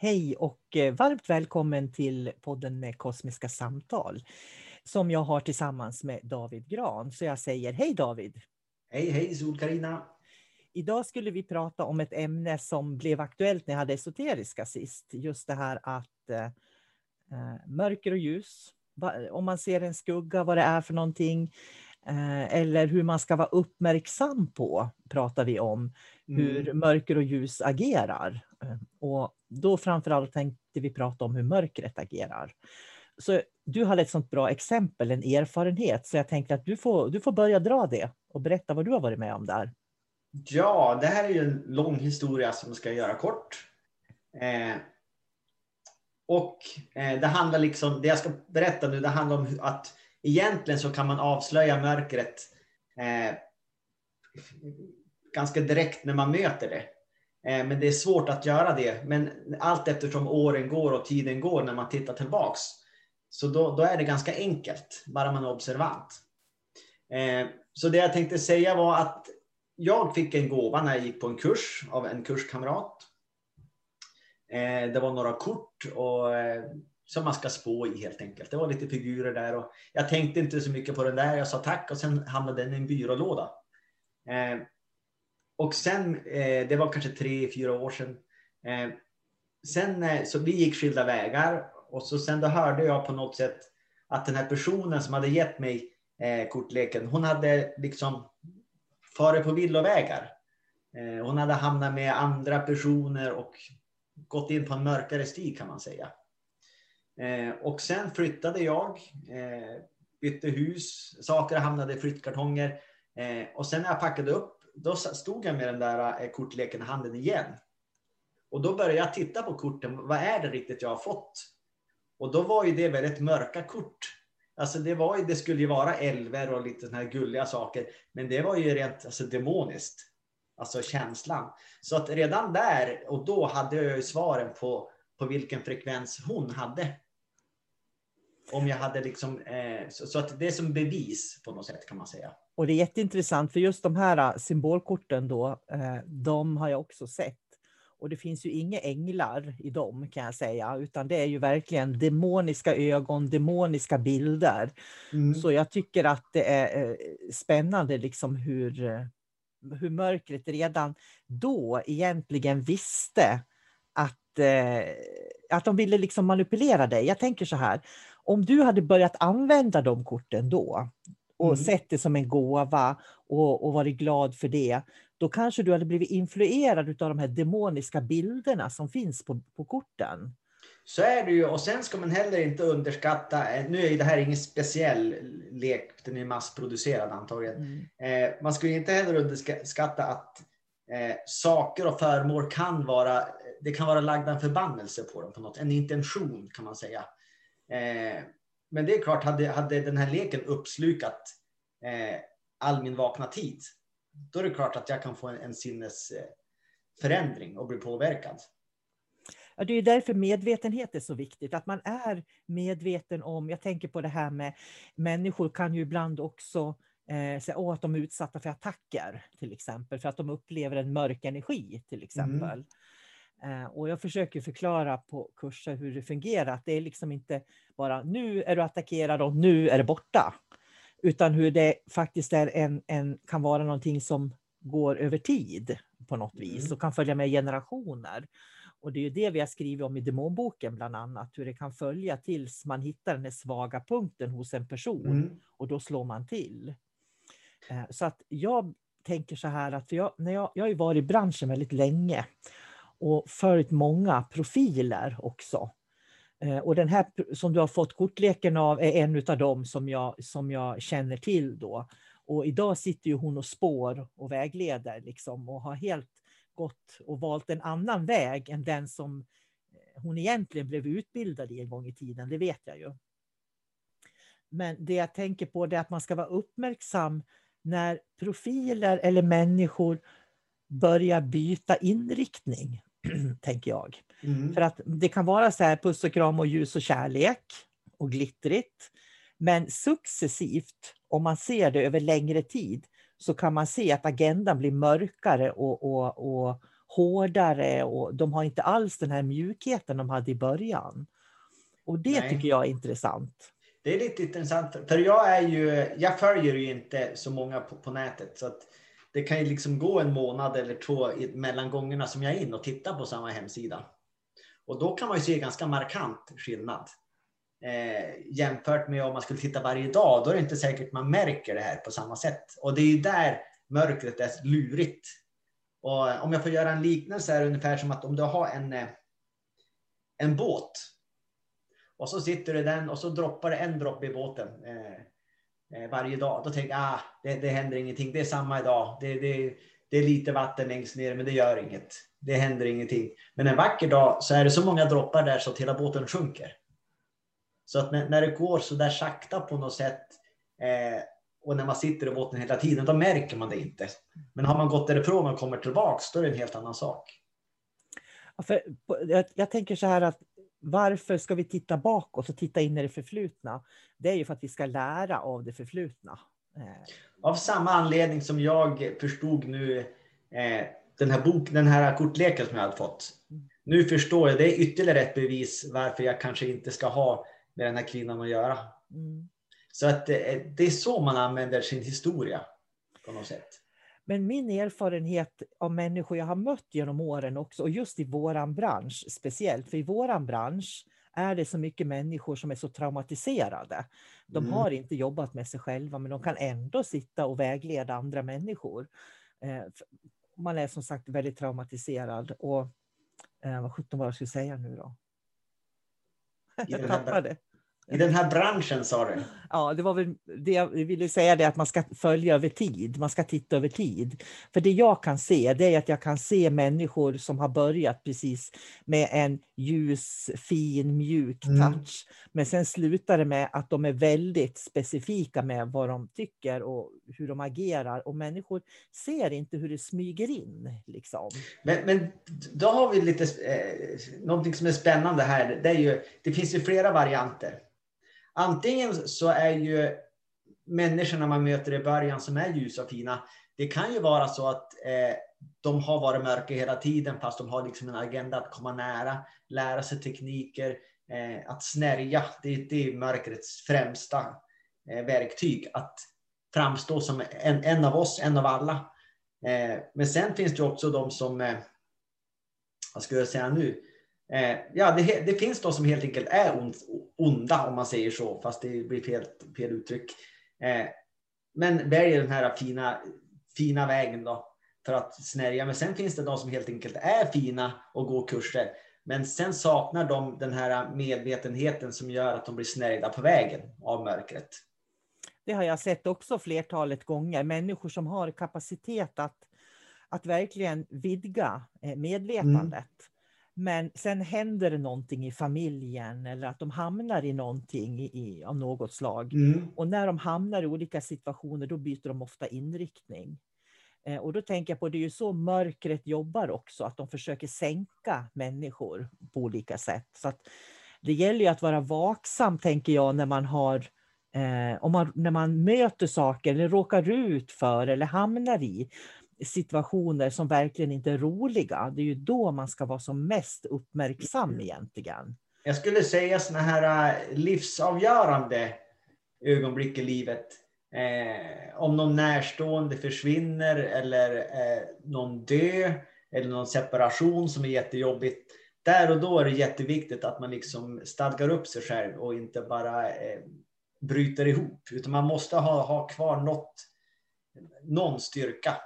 Hej och eh, varmt välkommen till podden med Kosmiska samtal som jag har tillsammans med David Gran. Så jag säger hej David! Hej hej sol karina Idag skulle vi prata om ett ämne som blev aktuellt när jag hade esoteriska sist. Just det här att eh, eh mörker och ljus, om man ser en skugga, vad det är för någonting. Eh, eller hur man ska vara uppmärksam på, pratar vi om. Hur mm. mörker och ljus agerar. Eh, och då framförallt tänkte vi prata om hur mörkret agerar. Så du hade ett sånt bra exempel, en erfarenhet, så jag tänkte att du får, du får börja dra det och berätta vad du har varit med om där. Ja, det här är ju en lång historia som jag ska göra kort. Eh, och eh, det handlar liksom, det jag ska berätta nu, det handlar om att egentligen så kan man avslöja mörkret eh, ganska direkt när man möter det. Eh, men det är svårt att göra det. Men allt eftersom åren går och tiden går när man tittar tillbaks, så då, då är det ganska enkelt, bara man är observant. Eh, så det jag tänkte säga var att jag fick en gåva när jag gick på en kurs av en kurskamrat. Eh, det var några kort och, eh, som man ska spå i helt enkelt. Det var lite figurer där och jag tänkte inte så mycket på den där. Jag sa tack och sen hamnade den i en byrålåda. Eh, och sen, eh, det var kanske tre, fyra år sedan. Eh, sen eh, så vi gick skilda vägar och så sen då hörde jag på något sätt att den här personen som hade gett mig kortleken, hon hade liksom farit på villovägar. Eh, hon hade hamnat med andra personer och gått in på en mörkare stig kan man säga. Eh, och sen flyttade jag, eh, bytte hus, saker hamnade i flyttkartonger. Eh, och sen när jag packade upp, då stod jag med den där eh, kortleken i handen igen. Och då började jag titta på korten. Vad är det riktigt jag har fått? Och då var ju det väldigt mörka kort. Alltså det, var ju, det skulle ju vara älver och lite såna här gulliga saker. Men det var ju rent alltså, demoniskt. Alltså känslan. Så att redan där och då hade jag ju svaren på, på vilken frekvens hon hade. Om jag hade liksom, eh, så, så, att det är som bevis på något sätt kan man säga. Och det är jätteintressant för just de här symbolkorten då, eh, de har jag också sett. Och det finns ju inga änglar i dem kan jag säga, utan det är ju verkligen demoniska ögon, demoniska bilder. Mm. Så jag tycker att det är eh, spännande liksom hur, eh, hur mörkret redan då egentligen visste att, eh, att de ville liksom manipulera dig. Jag tänker så här, om du hade börjat använda de korten då och mm. sett det som en gåva och, och varit glad för det, då kanske du hade blivit influerad av de här demoniska bilderna som finns på, på korten. Så är det ju. Och sen ska man heller inte underskatta, eh, nu är det här ingen speciell lek, den är massproducerad antagligen. Mm. Eh, man ju inte heller underskatta att eh, saker och föremål kan vara, det kan vara lagda en förbannelse på dem på något, en intention kan man säga. Eh, men det är klart, hade, hade den här leken uppslukat eh, all min vakna tid, då är det klart att jag kan få en, en sinnesförändring och bli påverkad. Ja, det är därför medvetenhet är så viktigt, att man är medveten om, jag tänker på det här med människor kan ju ibland också eh, säga åh, att de är utsatta för attacker, till exempel, för att de upplever en mörk energi, till exempel. Mm. Eh, och jag försöker förklara på kurser hur det fungerar, att det är liksom inte bara nu är du attackerad och nu är det borta, utan hur det faktiskt är en, en, kan vara någonting som går över tid på något vis Mm. och kan följa med generationer. Och det är ju det vi har skrivit om i demonboken bland annat, hur det kan följa tills man hittar den svaga punkten hos en person Mm. och då slår man till. Eh, Så att jag tänker så här att för jag, när jag, jag har ju varit i branschen väldigt länge och följt många profiler också. Eh, och den här som du har fått kortleken av är en av dem som jag, som jag känner till då. Och idag sitter ju hon och spår och vägleder liksom och har helt gått och valt en annan väg än den som eh, hon egentligen blev utbildad i en gång i tiden, det vet jag ju. Men det jag tänker på är att man ska vara uppmärksam när profiler eller människor börjar byta inriktning, tänker jag. Mm. För att det kan vara så här puss och kram och ljus och kärlek och glittrigt. Men successivt, om man ser det över längre tid, så kan man se att agendan blir mörkare och, och, och hårdare och de har inte alls den här mjukheten de hade i början. Och det Nej. tycker jag är intressant. Det är lite intressant, för- jag är ju, jag följer ju inte så många på, på nätet. Så att det kan ju liksom gå en månad eller två mellan gångerna som jag är in och tittar på samma hemsida. Och då kan man ju se ganska markant skillnad. Eh, jämfört med om man skulle titta varje dag, då är det inte säkert man märker det här på samma sätt. Och det är ju där mörkret är lurigt. Och om jag får göra en liknelse är det ungefär som att om du har en, eh, en båt och så sitter du i den och så droppar det en droppe i båten eh, Eh, varje dag. Då tänker jag, ah, det, det händer ingenting. Det är samma idag. Det, det, det är lite vatten längst ner, men det gör inget. Det händer ingenting. Men en vacker dag så är det så många droppar där så att hela båten sjunker. Så att när, när det går så där sakta på något sätt eh, och när man sitter i båten hela tiden, då märker man det inte. Men har man gått därifrån och kommer tillbaks, då är det en helt annan sak. Ja, För, jag, jag tänker så här att varför ska vi titta bakåt och titta in i det förflutna? Det är ju för att vi ska lära av det förflutna. Eh, Av samma anledning som jag förstod nu eh, den här bok, den här kortleken som jag hade fått. Nu förstår jag, det är ytterligare ett bevis varför jag kanske inte ska ha med den här kvinnan att göra. Mm. Så att eh, det är så man använder sin historia på något sätt. Men min erfarenhet av människor jag har mött genom åren också, och just i våran bransch speciellt, för i våran bransch är det så mycket människor som är så traumatiserade. De Mm. har inte jobbat med sig själva, men de kan ändå sitta och vägleda andra människor. Eh, Man är som sagt väldigt traumatiserad. Och eh, vad sjutton var jag skulle säga nu då? Jag tappade. I den här branschen sa du. Ja, det var väl det jag ville säga, det att man ska följa över tid. Man ska titta över tid. För det jag kan se, det är att jag kan se människor som har börjat precis med en ljus, fin, mjuk Mm. touch. Men sen slutar det med att de är väldigt specifika med vad de tycker och hur de agerar. Och människor ser inte hur det smyger in. Liksom. Men, men då har vi lite, eh, någonting som är spännande här. Det, är ju, det finns ju flera varianter. Antingen så är ju människorna man möter i början som är ljusa och fina. Det kan ju vara så att eh, de har varit mörka hela tiden fast de har liksom en agenda att komma nära, lära sig tekniker, eh, att snärja. Det, det är mörkrets främsta eh, verktyg. Att framstå som en, en av oss, en av alla. Eh, men sen finns det också de som, eh, vad ska jag säga nu? Eh, ja, det, det finns de som helt enkelt är ond, onda om man säger så, fast det blir fel, fel uttryck. Eh, men väljer den här fina, fina vägen då för att snärja. Men sen finns det de som helt enkelt är fina och går kurser. Men sen saknar de den här medvetenheten som gör att de blir snärjda på vägen av mörkret. Det har jag sett också flertalet gånger. Människor som har kapacitet att, att verkligen vidga eh, medvetandet. Men sen händer det någonting i familjen eller att de hamnar i någonting i, av något slag. Mm. Och när de hamnar i olika situationer då byter de ofta inriktning. Eh, och då tänker jag på det är ju så mörkret jobbar också, att de försöker sänka människor på olika sätt. Så att det gäller ju att vara vaksam, tänker jag, när man har eh, om man, när man möter saker eller råkar ut för eller hamnar i situationer som verkligen inte är roliga. Det är ju då man ska vara som mest uppmärksam egentligen. Jag skulle säga såna här äh, livsavgörande ögonblick i livet. Eh, om någon närstående försvinner eller eh, någon dö eller någon separation som är jättejobbigt. Där och då är det jätteviktigt att man liksom stadgar upp sig själv och inte bara eh, bryter ihop. Utan man måste ha, ha kvar något, någon styrka.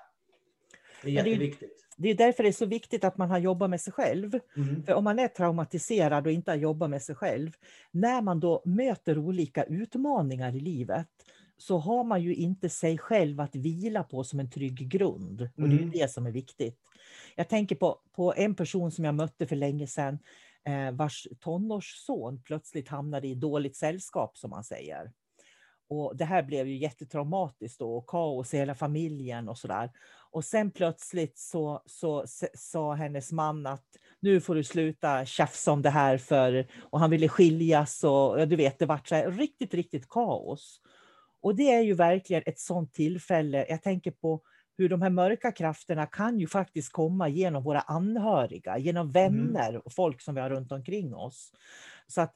Det är jätteviktigt. Det är därför det är så viktigt att man har jobbat med sig själv. Mm. För om man är traumatiserad och inte har jobbat med sig själv, när man då möter olika utmaningar i livet, så har man ju inte sig själv att vila på som en trygg grund. Och det är mm. det som är viktigt. Jag tänker på, på en person som jag mötte för länge sedan, eh, vars tonårsson plötsligt hamnade i dåligt sällskap, som man säger. Och det här blev ju jättetraumatiskt då, och kaos i hela familjen och sådär. Och sen plötsligt så, så sa hennes man att nu får du sluta tjafsa om det här för, och han ville skiljas och du vet, det vart så här, riktigt, riktigt kaos. Och det är ju verkligen ett sånt tillfälle. Jag tänker på hur de här mörka krafterna kan ju faktiskt komma genom våra anhöriga, genom mm. vänner och folk som vi har runt omkring oss. Så att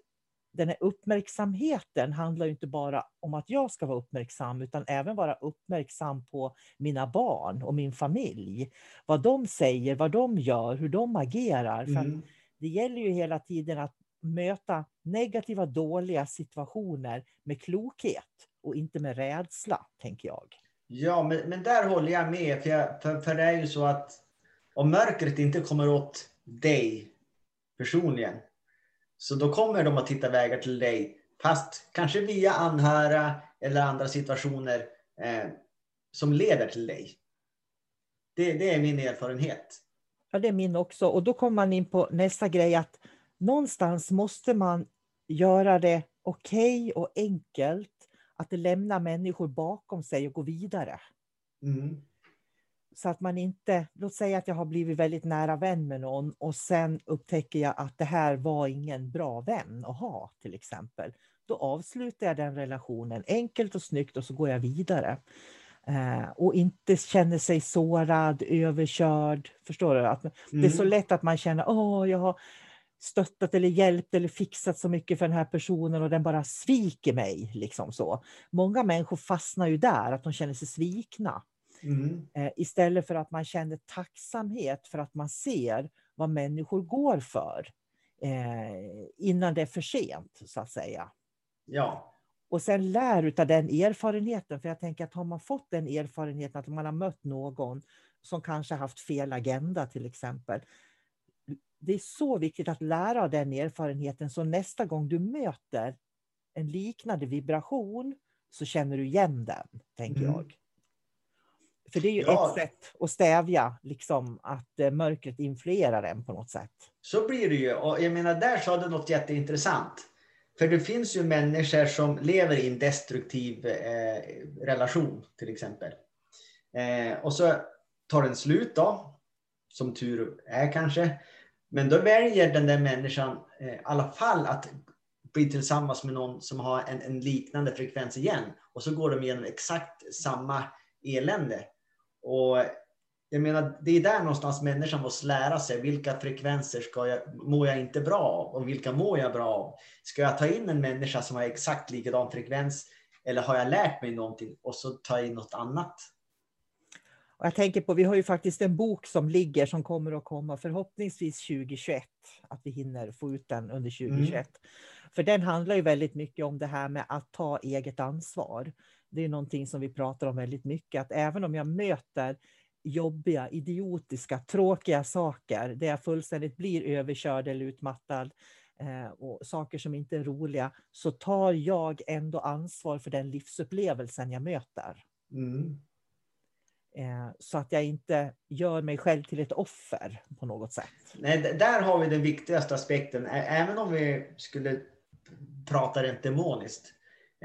den här uppmärksamheten handlar inte bara om att jag ska vara uppmärksam, utan även vara uppmärksam på mina barn och min familj. Vad de säger, vad de gör, hur de agerar. Mm. För det gäller ju hela tiden att möta negativa, dåliga situationer med klokhet och inte med rädsla, tänker jag. Ja, men, men där håller jag med. För, jag, för, för det är ju så att om mörkret inte kommer åt dig personligen, så då kommer de att hitta vägar till dig. Fast kanske via anhöriga eller andra situationer eh, som leder till dig. Det, det är min erfarenhet. Ja, det är min också. Och då kommer man in på nästa grej att någonstans måste man göra det okej okay och enkelt att lämna människor bakom sig och gå vidare. Mm. Så att man inte, låt säga att jag har blivit väldigt nära vän med någon och sen upptäcker jag att det här var ingen bra vän att ha till exempel. Då avslutar jag den relationen enkelt och snyggt och så går jag vidare. Eh, och inte känner sig sårad, överkörd. Förstår du? Att mm. Det är så mm. lätt att man känner, åh, jag har stöttat eller hjälpt eller fixat så mycket för den här personen och den bara sviker mig. Liksom så. Många människor fastnar ju där, att de känner sig svikna. Mm. Eh, istället för att man känner tacksamhet för att man ser vad människor går för. Eh, innan det är för sent, så att säga. Ja. Och sen lär av den erfarenheten. För jag tänker att har man fått den erfarenheten att man har mött någon som kanske haft fel agenda till exempel det är så viktigt att lära av den erfarenheten så nästa gång du möter en liknande vibration så känner du igen den, tänker mm. jag. För det är ju ja. ett sätt att stävja liksom, att eh, mörkret influerar en på något sätt. Så blir det ju. Och jag menar, där sa du något jätteintressant. För det finns ju människor som lever i en destruktiv eh, relation, till exempel. Eh, och så tar den slut då, som tur är kanske. Men då väljer den där människan eh, i alla fall att bli tillsammans med någon som har en, en, liknande frekvens igen. Och så går de igenom exakt samma elände. Och jag menar, det är där någonstans människan måste lära sig. Vilka frekvenser ska jag, mår jag inte bra av? Och vilka mår jag bra av? Ska jag ta in en människa som har exakt likadan frekvens? Eller har jag lärt mig någonting och så ta in något annat? Och jag tänker på, vi har ju faktiskt en bok som ligger som kommer att komma förhoppningsvis 2021. Att vi hinner få ut den under 2021. Mm. För den handlar ju väldigt mycket om det här med att ta eget ansvar. Det är någonting som vi pratar om väldigt mycket. Att även om jag möter jobbiga, idiotiska, tråkiga saker där jag fullständigt blir överkörd eller utmattad eh, och saker som inte är roliga, så tar jag ändå ansvar för den livsupplevelsen jag möter. Mm. Eh, så att jag inte gör mig själv till ett offer på något sätt. Nej, där har vi den viktigaste aspekten. Även om vi skulle prata rent demoniskt.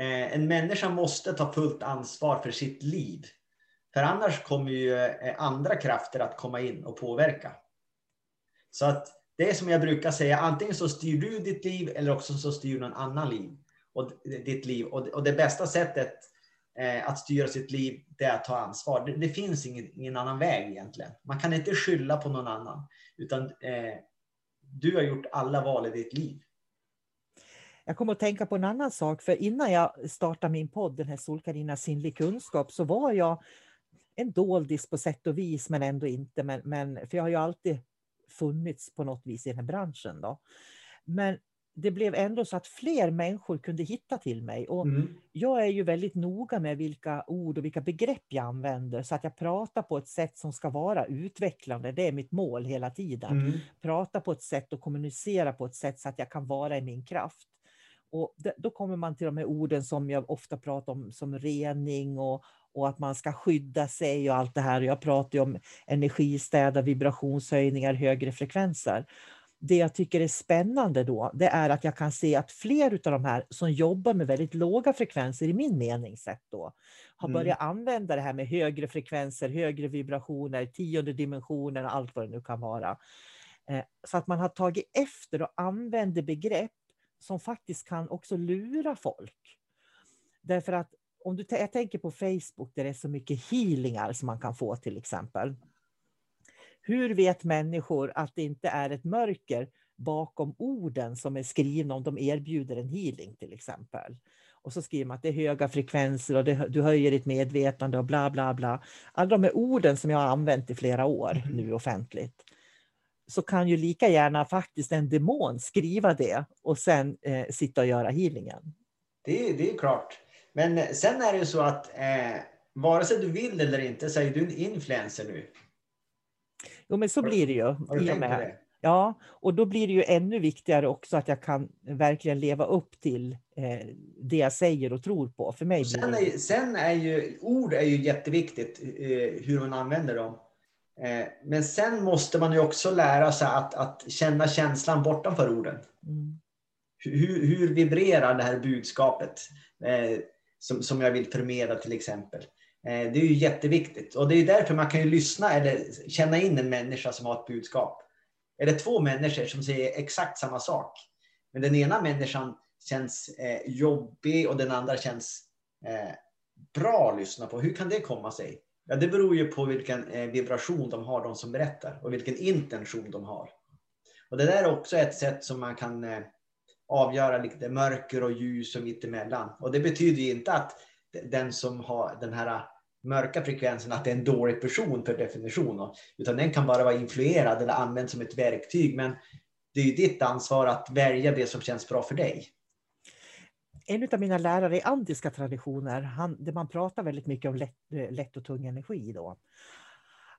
Eh, en människa måste ta fullt ansvar för sitt liv. För annars kommer ju eh, andra krafter att komma in och påverka. Så att det är som jag brukar säga, antingen så styr du ditt liv eller också så styr någon annan liv. Och ditt liv. Och det bästa sättet eh, att styra sitt liv, det är att ta ansvar. Det, det finns ingen, ingen, annan väg egentligen. Man kan inte skylla på någon annan, utan eh, du har gjort alla val i ditt liv. Jag kommer att tänka på en annan sak, för innan jag startade min podd, den här Solkarina sinnlig kunskap, så var jag en doldis på sätt och vis, men ändå inte. Men, men, för jag har ju alltid funnits på något vis i den här branschen. Då. Men det blev ändå så att fler människor kunde hitta till mig. Och mm. Jag är ju väldigt noga med vilka ord och vilka begrepp jag använder så att jag pratar på ett sätt som ska vara utvecklande. Det är mitt mål hela tiden. Mm. Prata på ett sätt och kommunicera på ett sätt så att jag kan vara i min kraft. Och då kommer man till de här orden som jag ofta pratar om som rening och, och att man ska skydda sig och allt det här. Jag pratar ju om energistäda, vibrationshöjningar, högre frekvenser det jag tycker är spännande då, det är att jag kan se att fler av de här som jobbar med väldigt låga frekvenser i min mening sett då, har mm. börjat använda det här med högre frekvenser, högre vibrationer, tionde dimensioner och allt vad det nu kan vara. Eh, så att man har tagit efter och använder begrepp som faktiskt kan också lura folk. Därför att om du jag tänker på Facebook där det är så mycket healingar som man kan få till exempel. Hur vet människor att det inte är ett mörker bakom orden som är skrivna om de erbjuder en healing till exempel? Och så skriver man att det är höga frekvenser och det, du höjer ditt medvetande och bla bla bla. Alla de här orden som jag har använt i flera år mm. nu offentligt. Så kan ju lika gärna faktiskt en demon skriva det och sen eh, sitta och göra healingen. Det, det är klart. Men sen är det ju så att eh, vare sig du vill eller inte så är du en influencer nu. Jo, men så blir det ju. Har du tänkt på det? Ja, och då blir det ju ännu viktigare också att jag kan verkligen leva upp till eh, det jag säger och tror på. För mig sen, är, sen är ju ord är ju jätteviktigt, eh, hur man använder dem. Eh, men sen måste man ju också lära sig att, att känna känslan bortanför orden. Mm. Hur, hur vibrerar det här budskapet eh, som, som jag vill förmedla till exempel? Eh, det är ju jätteviktigt och det är därför man kan ju lyssna eller känna in en människa som har ett budskap. Är det två människor som säger exakt samma sak, men den ena människan känns eh, jobbig och den andra känns bra att lyssna på. Hur kan det komma sig? Ja, det beror ju på vilken eh, vibration de har, de som berättar, och vilken intention de har. Och det där är också ett sätt som man kan eh, avgöra lite mörker och ljus och mittemellan. Och det betyder ju inte att den som har den här eh, mörka frekvensen att det är en dålig person per definition. Utan den kan bara vara influerad eller använd som ett verktyg. Men det är ju ditt ansvar att välja det som känns bra för dig. En av mina lärare i andiska traditioner, han, där man pratar väldigt mycket om lätt, eh, lätt och tung energi. Då.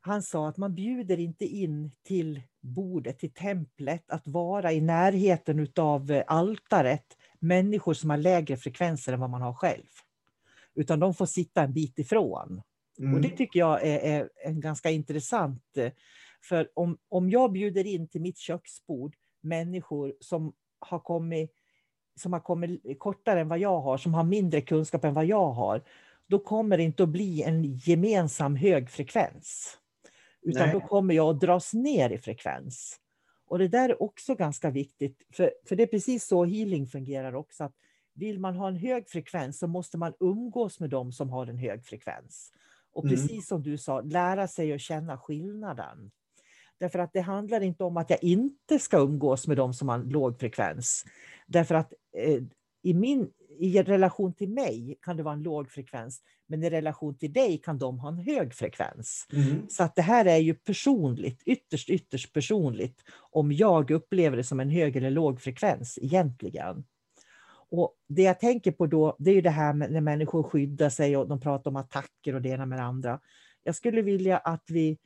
Han sa att man bjuder inte in till bordet, till templet, att vara i närheten av eh, altaret människor som har lägre frekvenser än vad man har själv utan de får sitta en bit ifrån. Mm. Och det tycker jag är, är, en ganska intressant, eh, för om, om jag bjuder in till mitt köksbord människor som har kommit som har kommit kortare än vad jag har, som har mindre kunskap än vad jag har, då kommer det inte att bli en gemensam hög frekvens. Utan Nej. då kommer jag att dras ner i frekvens. Och det där är också ganska viktigt, för, för det är precis så healing fungerar också. Att vill man ha en hög frekvens så måste man umgås med dem som har en hög frekvens. Och mm. precis mm. som du sa, lära sig att känna skillnaden. Därför att det handlar inte om att jag inte ska umgås med dem som har en låg frekvens. Därför att eh, i, min, i relation till mig kan det vara en låg frekvens, men i relation till dig kan de ha en hög frekvens. Mm. Så att det här är ju personligt, ytterst, ytterst personligt, om jag upplever det som en hög eller låg frekvens egentligen. Och det jag tänker på då, det är det här med när människor skyddar sig och de pratar om attacker och det ena med det andra. Jag skulle vilja att, vi,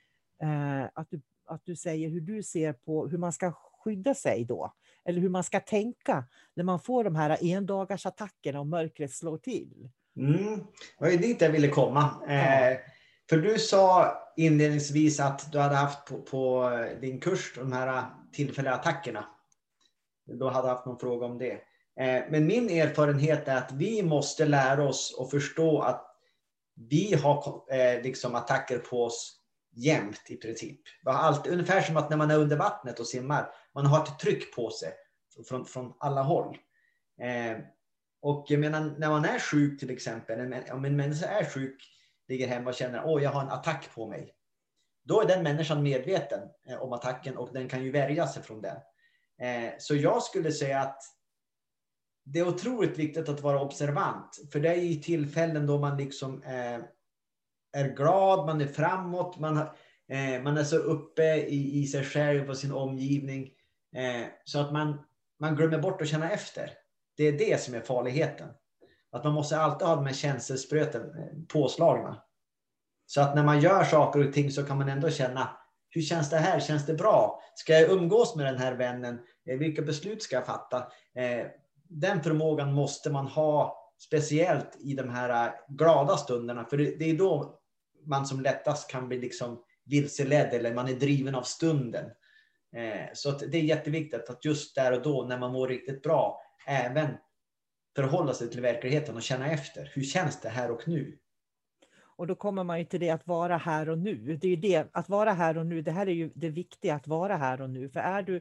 eh, att, du, att du säger hur du ser på hur man ska skydda sig då. Eller hur man ska tänka när man får de här endagars attackerna och mörkret slår till. Mm. Det var ju dit jag ville komma. Eh, för du sa inledningsvis att du hade haft på, på din kurs de här tillfälliga attackerna. Du hade haft någon fråga om det. Eh, men min erfarenhet är att vi måste lära oss att förstå att vi har eh, liksom attacker på oss jämt i princip. Allt, ungefär som att när man är under vattnet och simmar, man har ett tryck på sig från, från alla håll. Eh, och jag menar, när man är sjuk till exempel, om en människa är sjuk, ligger hemma och känner att jag har en attack på mig. Då är den människan medveten eh, om attacken och den kan ju värja sig från den. Eh, så jag skulle säga att det är otroligt viktigt att vara observant. För det är ju tillfällen då man liksom eh, är glad, man är framåt, man, eh, man är så uppe i, i sig själv och sin omgivning. Eh, så att man, man glömmer bort att känna efter. Det är det som är farligheten. Att man måste alltid ha de här känselspröten eh, påslagna. Så att när man gör saker och ting så kan man ändå känna, hur känns det här? Känns det bra? Ska jag umgås med den här vännen? Eh, vilka beslut ska jag fatta? Eh, den förmågan måste man ha speciellt i de här glada stunderna. För det är då man som lättast kan bli liksom vilseledd eller man är driven av stunden. Eh, så det är jätteviktigt att just där och då när man mår riktigt bra även förhålla sig till verkligheten och känna efter. Hur känns det här och nu? Och då kommer man ju till det att vara här och nu. Det är ju det, att vara här och nu, det här är ju det viktiga, att vara här och nu. För är du,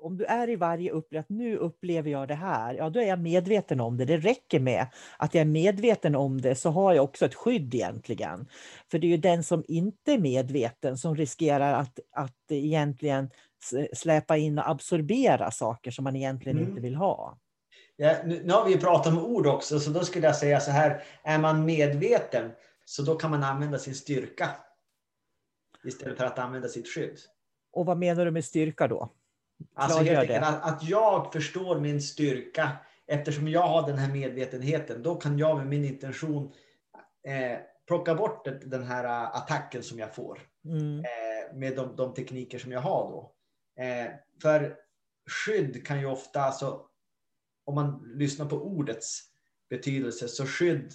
om du är i varje upplevelse, att nu upplever jag det här, ja då är jag medveten om det. Det räcker med att jag är medveten om det, så har jag också ett skydd egentligen. För det är ju den som inte är medveten som riskerar att, att egentligen släpa in och absorbera saker som man egentligen mm. inte vill ha. Ja, nu, nu, har vi pratat om ord också, så då skulle jag säga så här. Är man medveten, så då kan man använda sin styrka. Istället för att använda sitt skydd. Och vad menar du med styrka då? Alltså helt enkelt att, att jag förstår min styrka. Eftersom jag har den här medvetenheten, då kan jag med min intention eh, plocka bort den här attacken som jag får. Mm. Eh, med de, de, tekniker som jag har då. Eh, för skydd kan ju ofta, alltså, om man lyssnar på ordets betydelse, så skydd,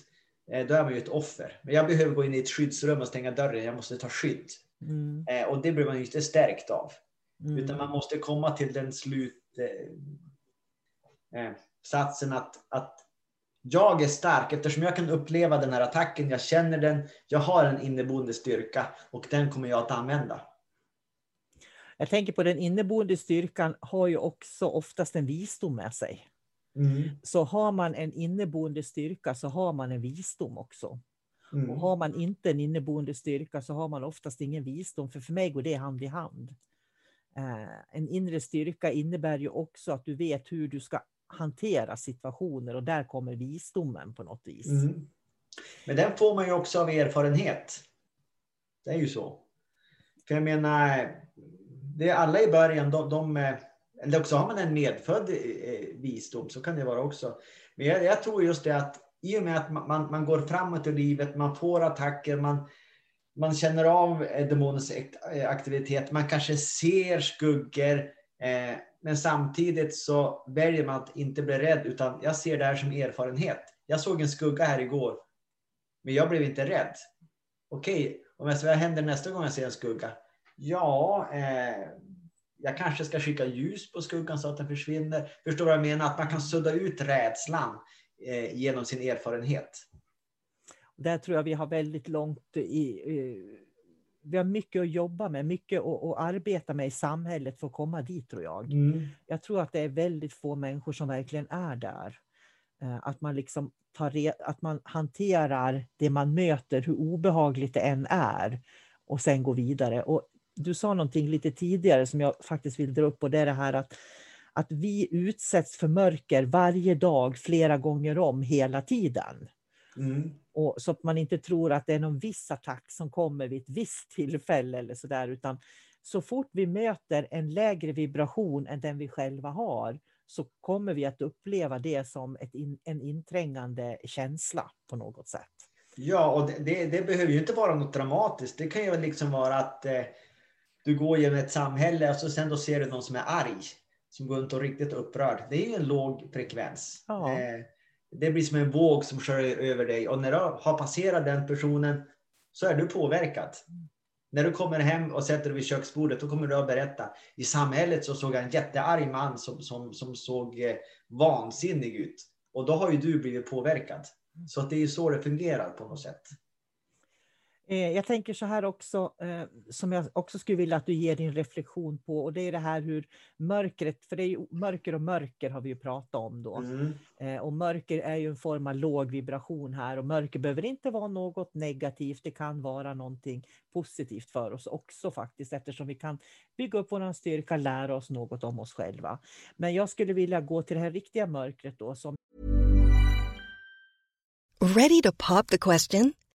eh, då är man ju ett offer. Men jag behöver gå in i ett skyddsrum och stänga dörren, jag måste ta skydd. Mm. Eh, och det blir man ju inte stärkt av. Mm. Utan man måste komma till den slutsatsen eh, att, att jag är stark eftersom jag kan uppleva den här attacken, jag känner den, jag har en inneboende styrka och den kommer jag att använda. Jag tänker på den inneboende styrkan har ju också oftast en visdom med sig. Mm. Så har man en inneboende styrka så har man en visdom också. Mm. Och har man inte en inneboende styrka så har man oftast ingen visdom, för för mig går det hand i hand. Eh, en inre styrka innebär ju också att du vet hur du ska hantera situationer och där kommer visdomen på något vis. Mm. Men den får man ju också av erfarenhet. Det är ju så. För jag menar, det är alla i början, de, de eh, eller också har man en medfödd eh, visdom, så kan det vara också. Men jag, jag tror just det att i och med att man, man går framåt i livet, man får attacker, man, man känner av eh, demonens eh, aktivitet, man kanske ser skuggor, eh, men samtidigt så väljer man att inte bli rädd, utan jag ser det här som erfarenhet. Jag såg en skugga här igår, men jag blev inte rädd. Okej, okay, om jag, vad händer nästa gång jag ser en skugga? Ja, eh, jag kanske ska skicka ljus på skuggan så att den försvinner. Förstår du vad jag menar? Att man kan sudda ut rädslan eh, genom sin erfarenhet. Där tror jag vi har väldigt långt i... vi har mycket att jobba med, mycket att, att, arbeta med i samhället för att komma dit tror jag. Mm. Jag tror att det är väldigt få människor som verkligen är där. Eh, att man liksom tar att man hanterar det man möter, hur obehagligt det än är, och sen går vidare. Och du sa någonting lite tidigare som jag faktiskt vill dra upp och det är det här att, att vi utsätts för mörker varje dag flera gånger om hela tiden. Mm. Och, så att man inte tror att det är någon viss attack som kommer vid ett visst tillfälle eller sådär, utan så fort vi möter en lägre vibration än den vi själva har, så kommer vi att uppleva det som in, en inträngande känsla på något sätt. Ja, och det, det, det, behöver ju inte vara något dramatiskt. Det kan ju liksom vara att eh, du går genom ett samhälle och så sen då ser du någon som är arg. Som går runt och riktigt upprörd. Det är ju en låg frekvens. Ja. Eh, det blir som en våg som sköljer över dig och när du har passerat den personen så är du påverkad. När du kommer hem och sätter dig vid köksbordet då kommer du att berätta. I samhället så såg jag en jättearg man som, som, som såg eh, vansinnig ut. Och då har ju du blivit påverkad. Så det är ju så det fungerar på något sätt. Eh, jag tänker så här också, eh, som jag också skulle vilja att du ger din reflektion på, och det är det här hur mörkret, för det är ju mörker och mörker har vi ju pratat om då. Mm. Eh, och mörker är ju en form av låg vibration här och mörker behöver inte vara något negativt, det kan vara någonting positivt för oss också faktiskt, eftersom vi kan bygga upp vår styrka, lära oss något om oss själva. Men jag skulle vilja gå till det här riktiga mörkret då, som Ready to pop the question?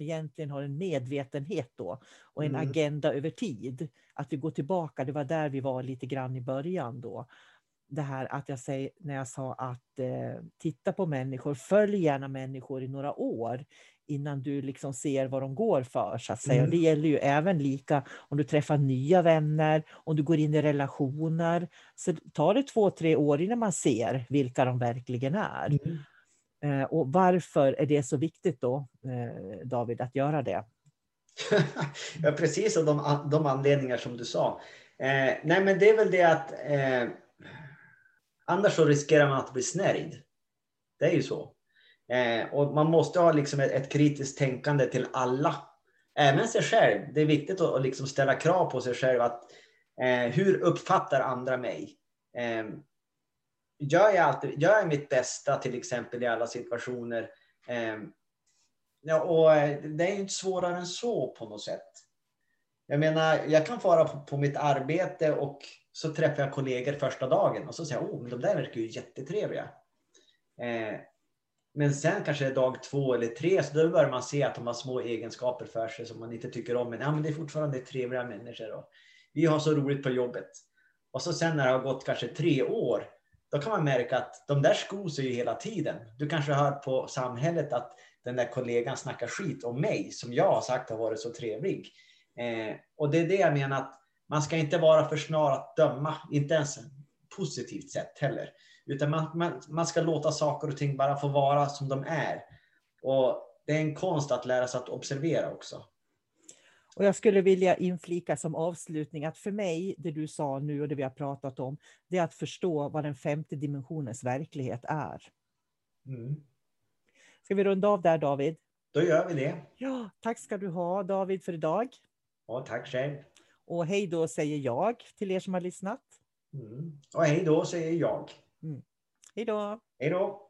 Egentligen har en medvetenhet då och en Mm. agenda över tid. Att vi går tillbaka, det var där vi var lite grann i början då. Det här att jag säger, när jag sa att eh, titta på människor, följ gärna människor i några år innan du liksom ser vad de går för så att säga. Mm. Och det gäller ju även lika om du träffar nya vänner, om du går in i relationer. Så tar det två, tre år innan man ser vilka de verkligen är. Mm. Eh, och varför är det så viktigt då, eh, David, att göra det? ja, precis av de, de anledningar som du sa. Eh, nej, men det är väl det att eh, annars så riskerar man att bli snärjd. Det är ju så. Eh, och man måste ha liksom ett, ett kritiskt tänkande till alla. Även sig själv. Det är viktigt att, att liksom ställa krav på sig själv. att eh, Hur uppfattar andra mig? Eh, Gör, jag alltid, gör jag mitt bästa till exempel i alla situationer? Eh, Ja, och eh, det är ju inte svårare än så på något sätt. Jag menar, jag kan fara på, på mitt arbete och så träffar jag kollegor första dagen och så säger jag, oh, men de där verkar ju jättetrevliga. Eh, men sen kanske det är dag två eller tre, så då börjar man se att de har små egenskaper för sig som man inte tycker om. Men, ja, men det är fortfarande trevliga människor och vi har så roligt på jobbet. Och så sen när det har gått kanske tre år, då kan man märka att de där skor sig ju hela tiden. Du kanske hör på samhället att den där kollegan snackar skit om mig som jag har sagt har varit så trevlig. Eh, och det är det jag menar att man ska inte vara för snar att döma, inte ens positivt sätt heller. Utan man, man, man ska låta saker och ting bara få vara som de är. Och det är en konst att lära sig att observera också. Och jag skulle vilja inflika som avslutning att för mig, det du sa nu och det vi har pratat om, det är att förstå vad den femte dimensionens verklighet är. Mm. Ska vi runda av där David? Då gör vi det. Ja, tack ska du ha David för idag. Ja, tack själv. Och hej då säger jag till er som har lyssnat. Mm. Och hej då säger jag. Hej då! Hej då.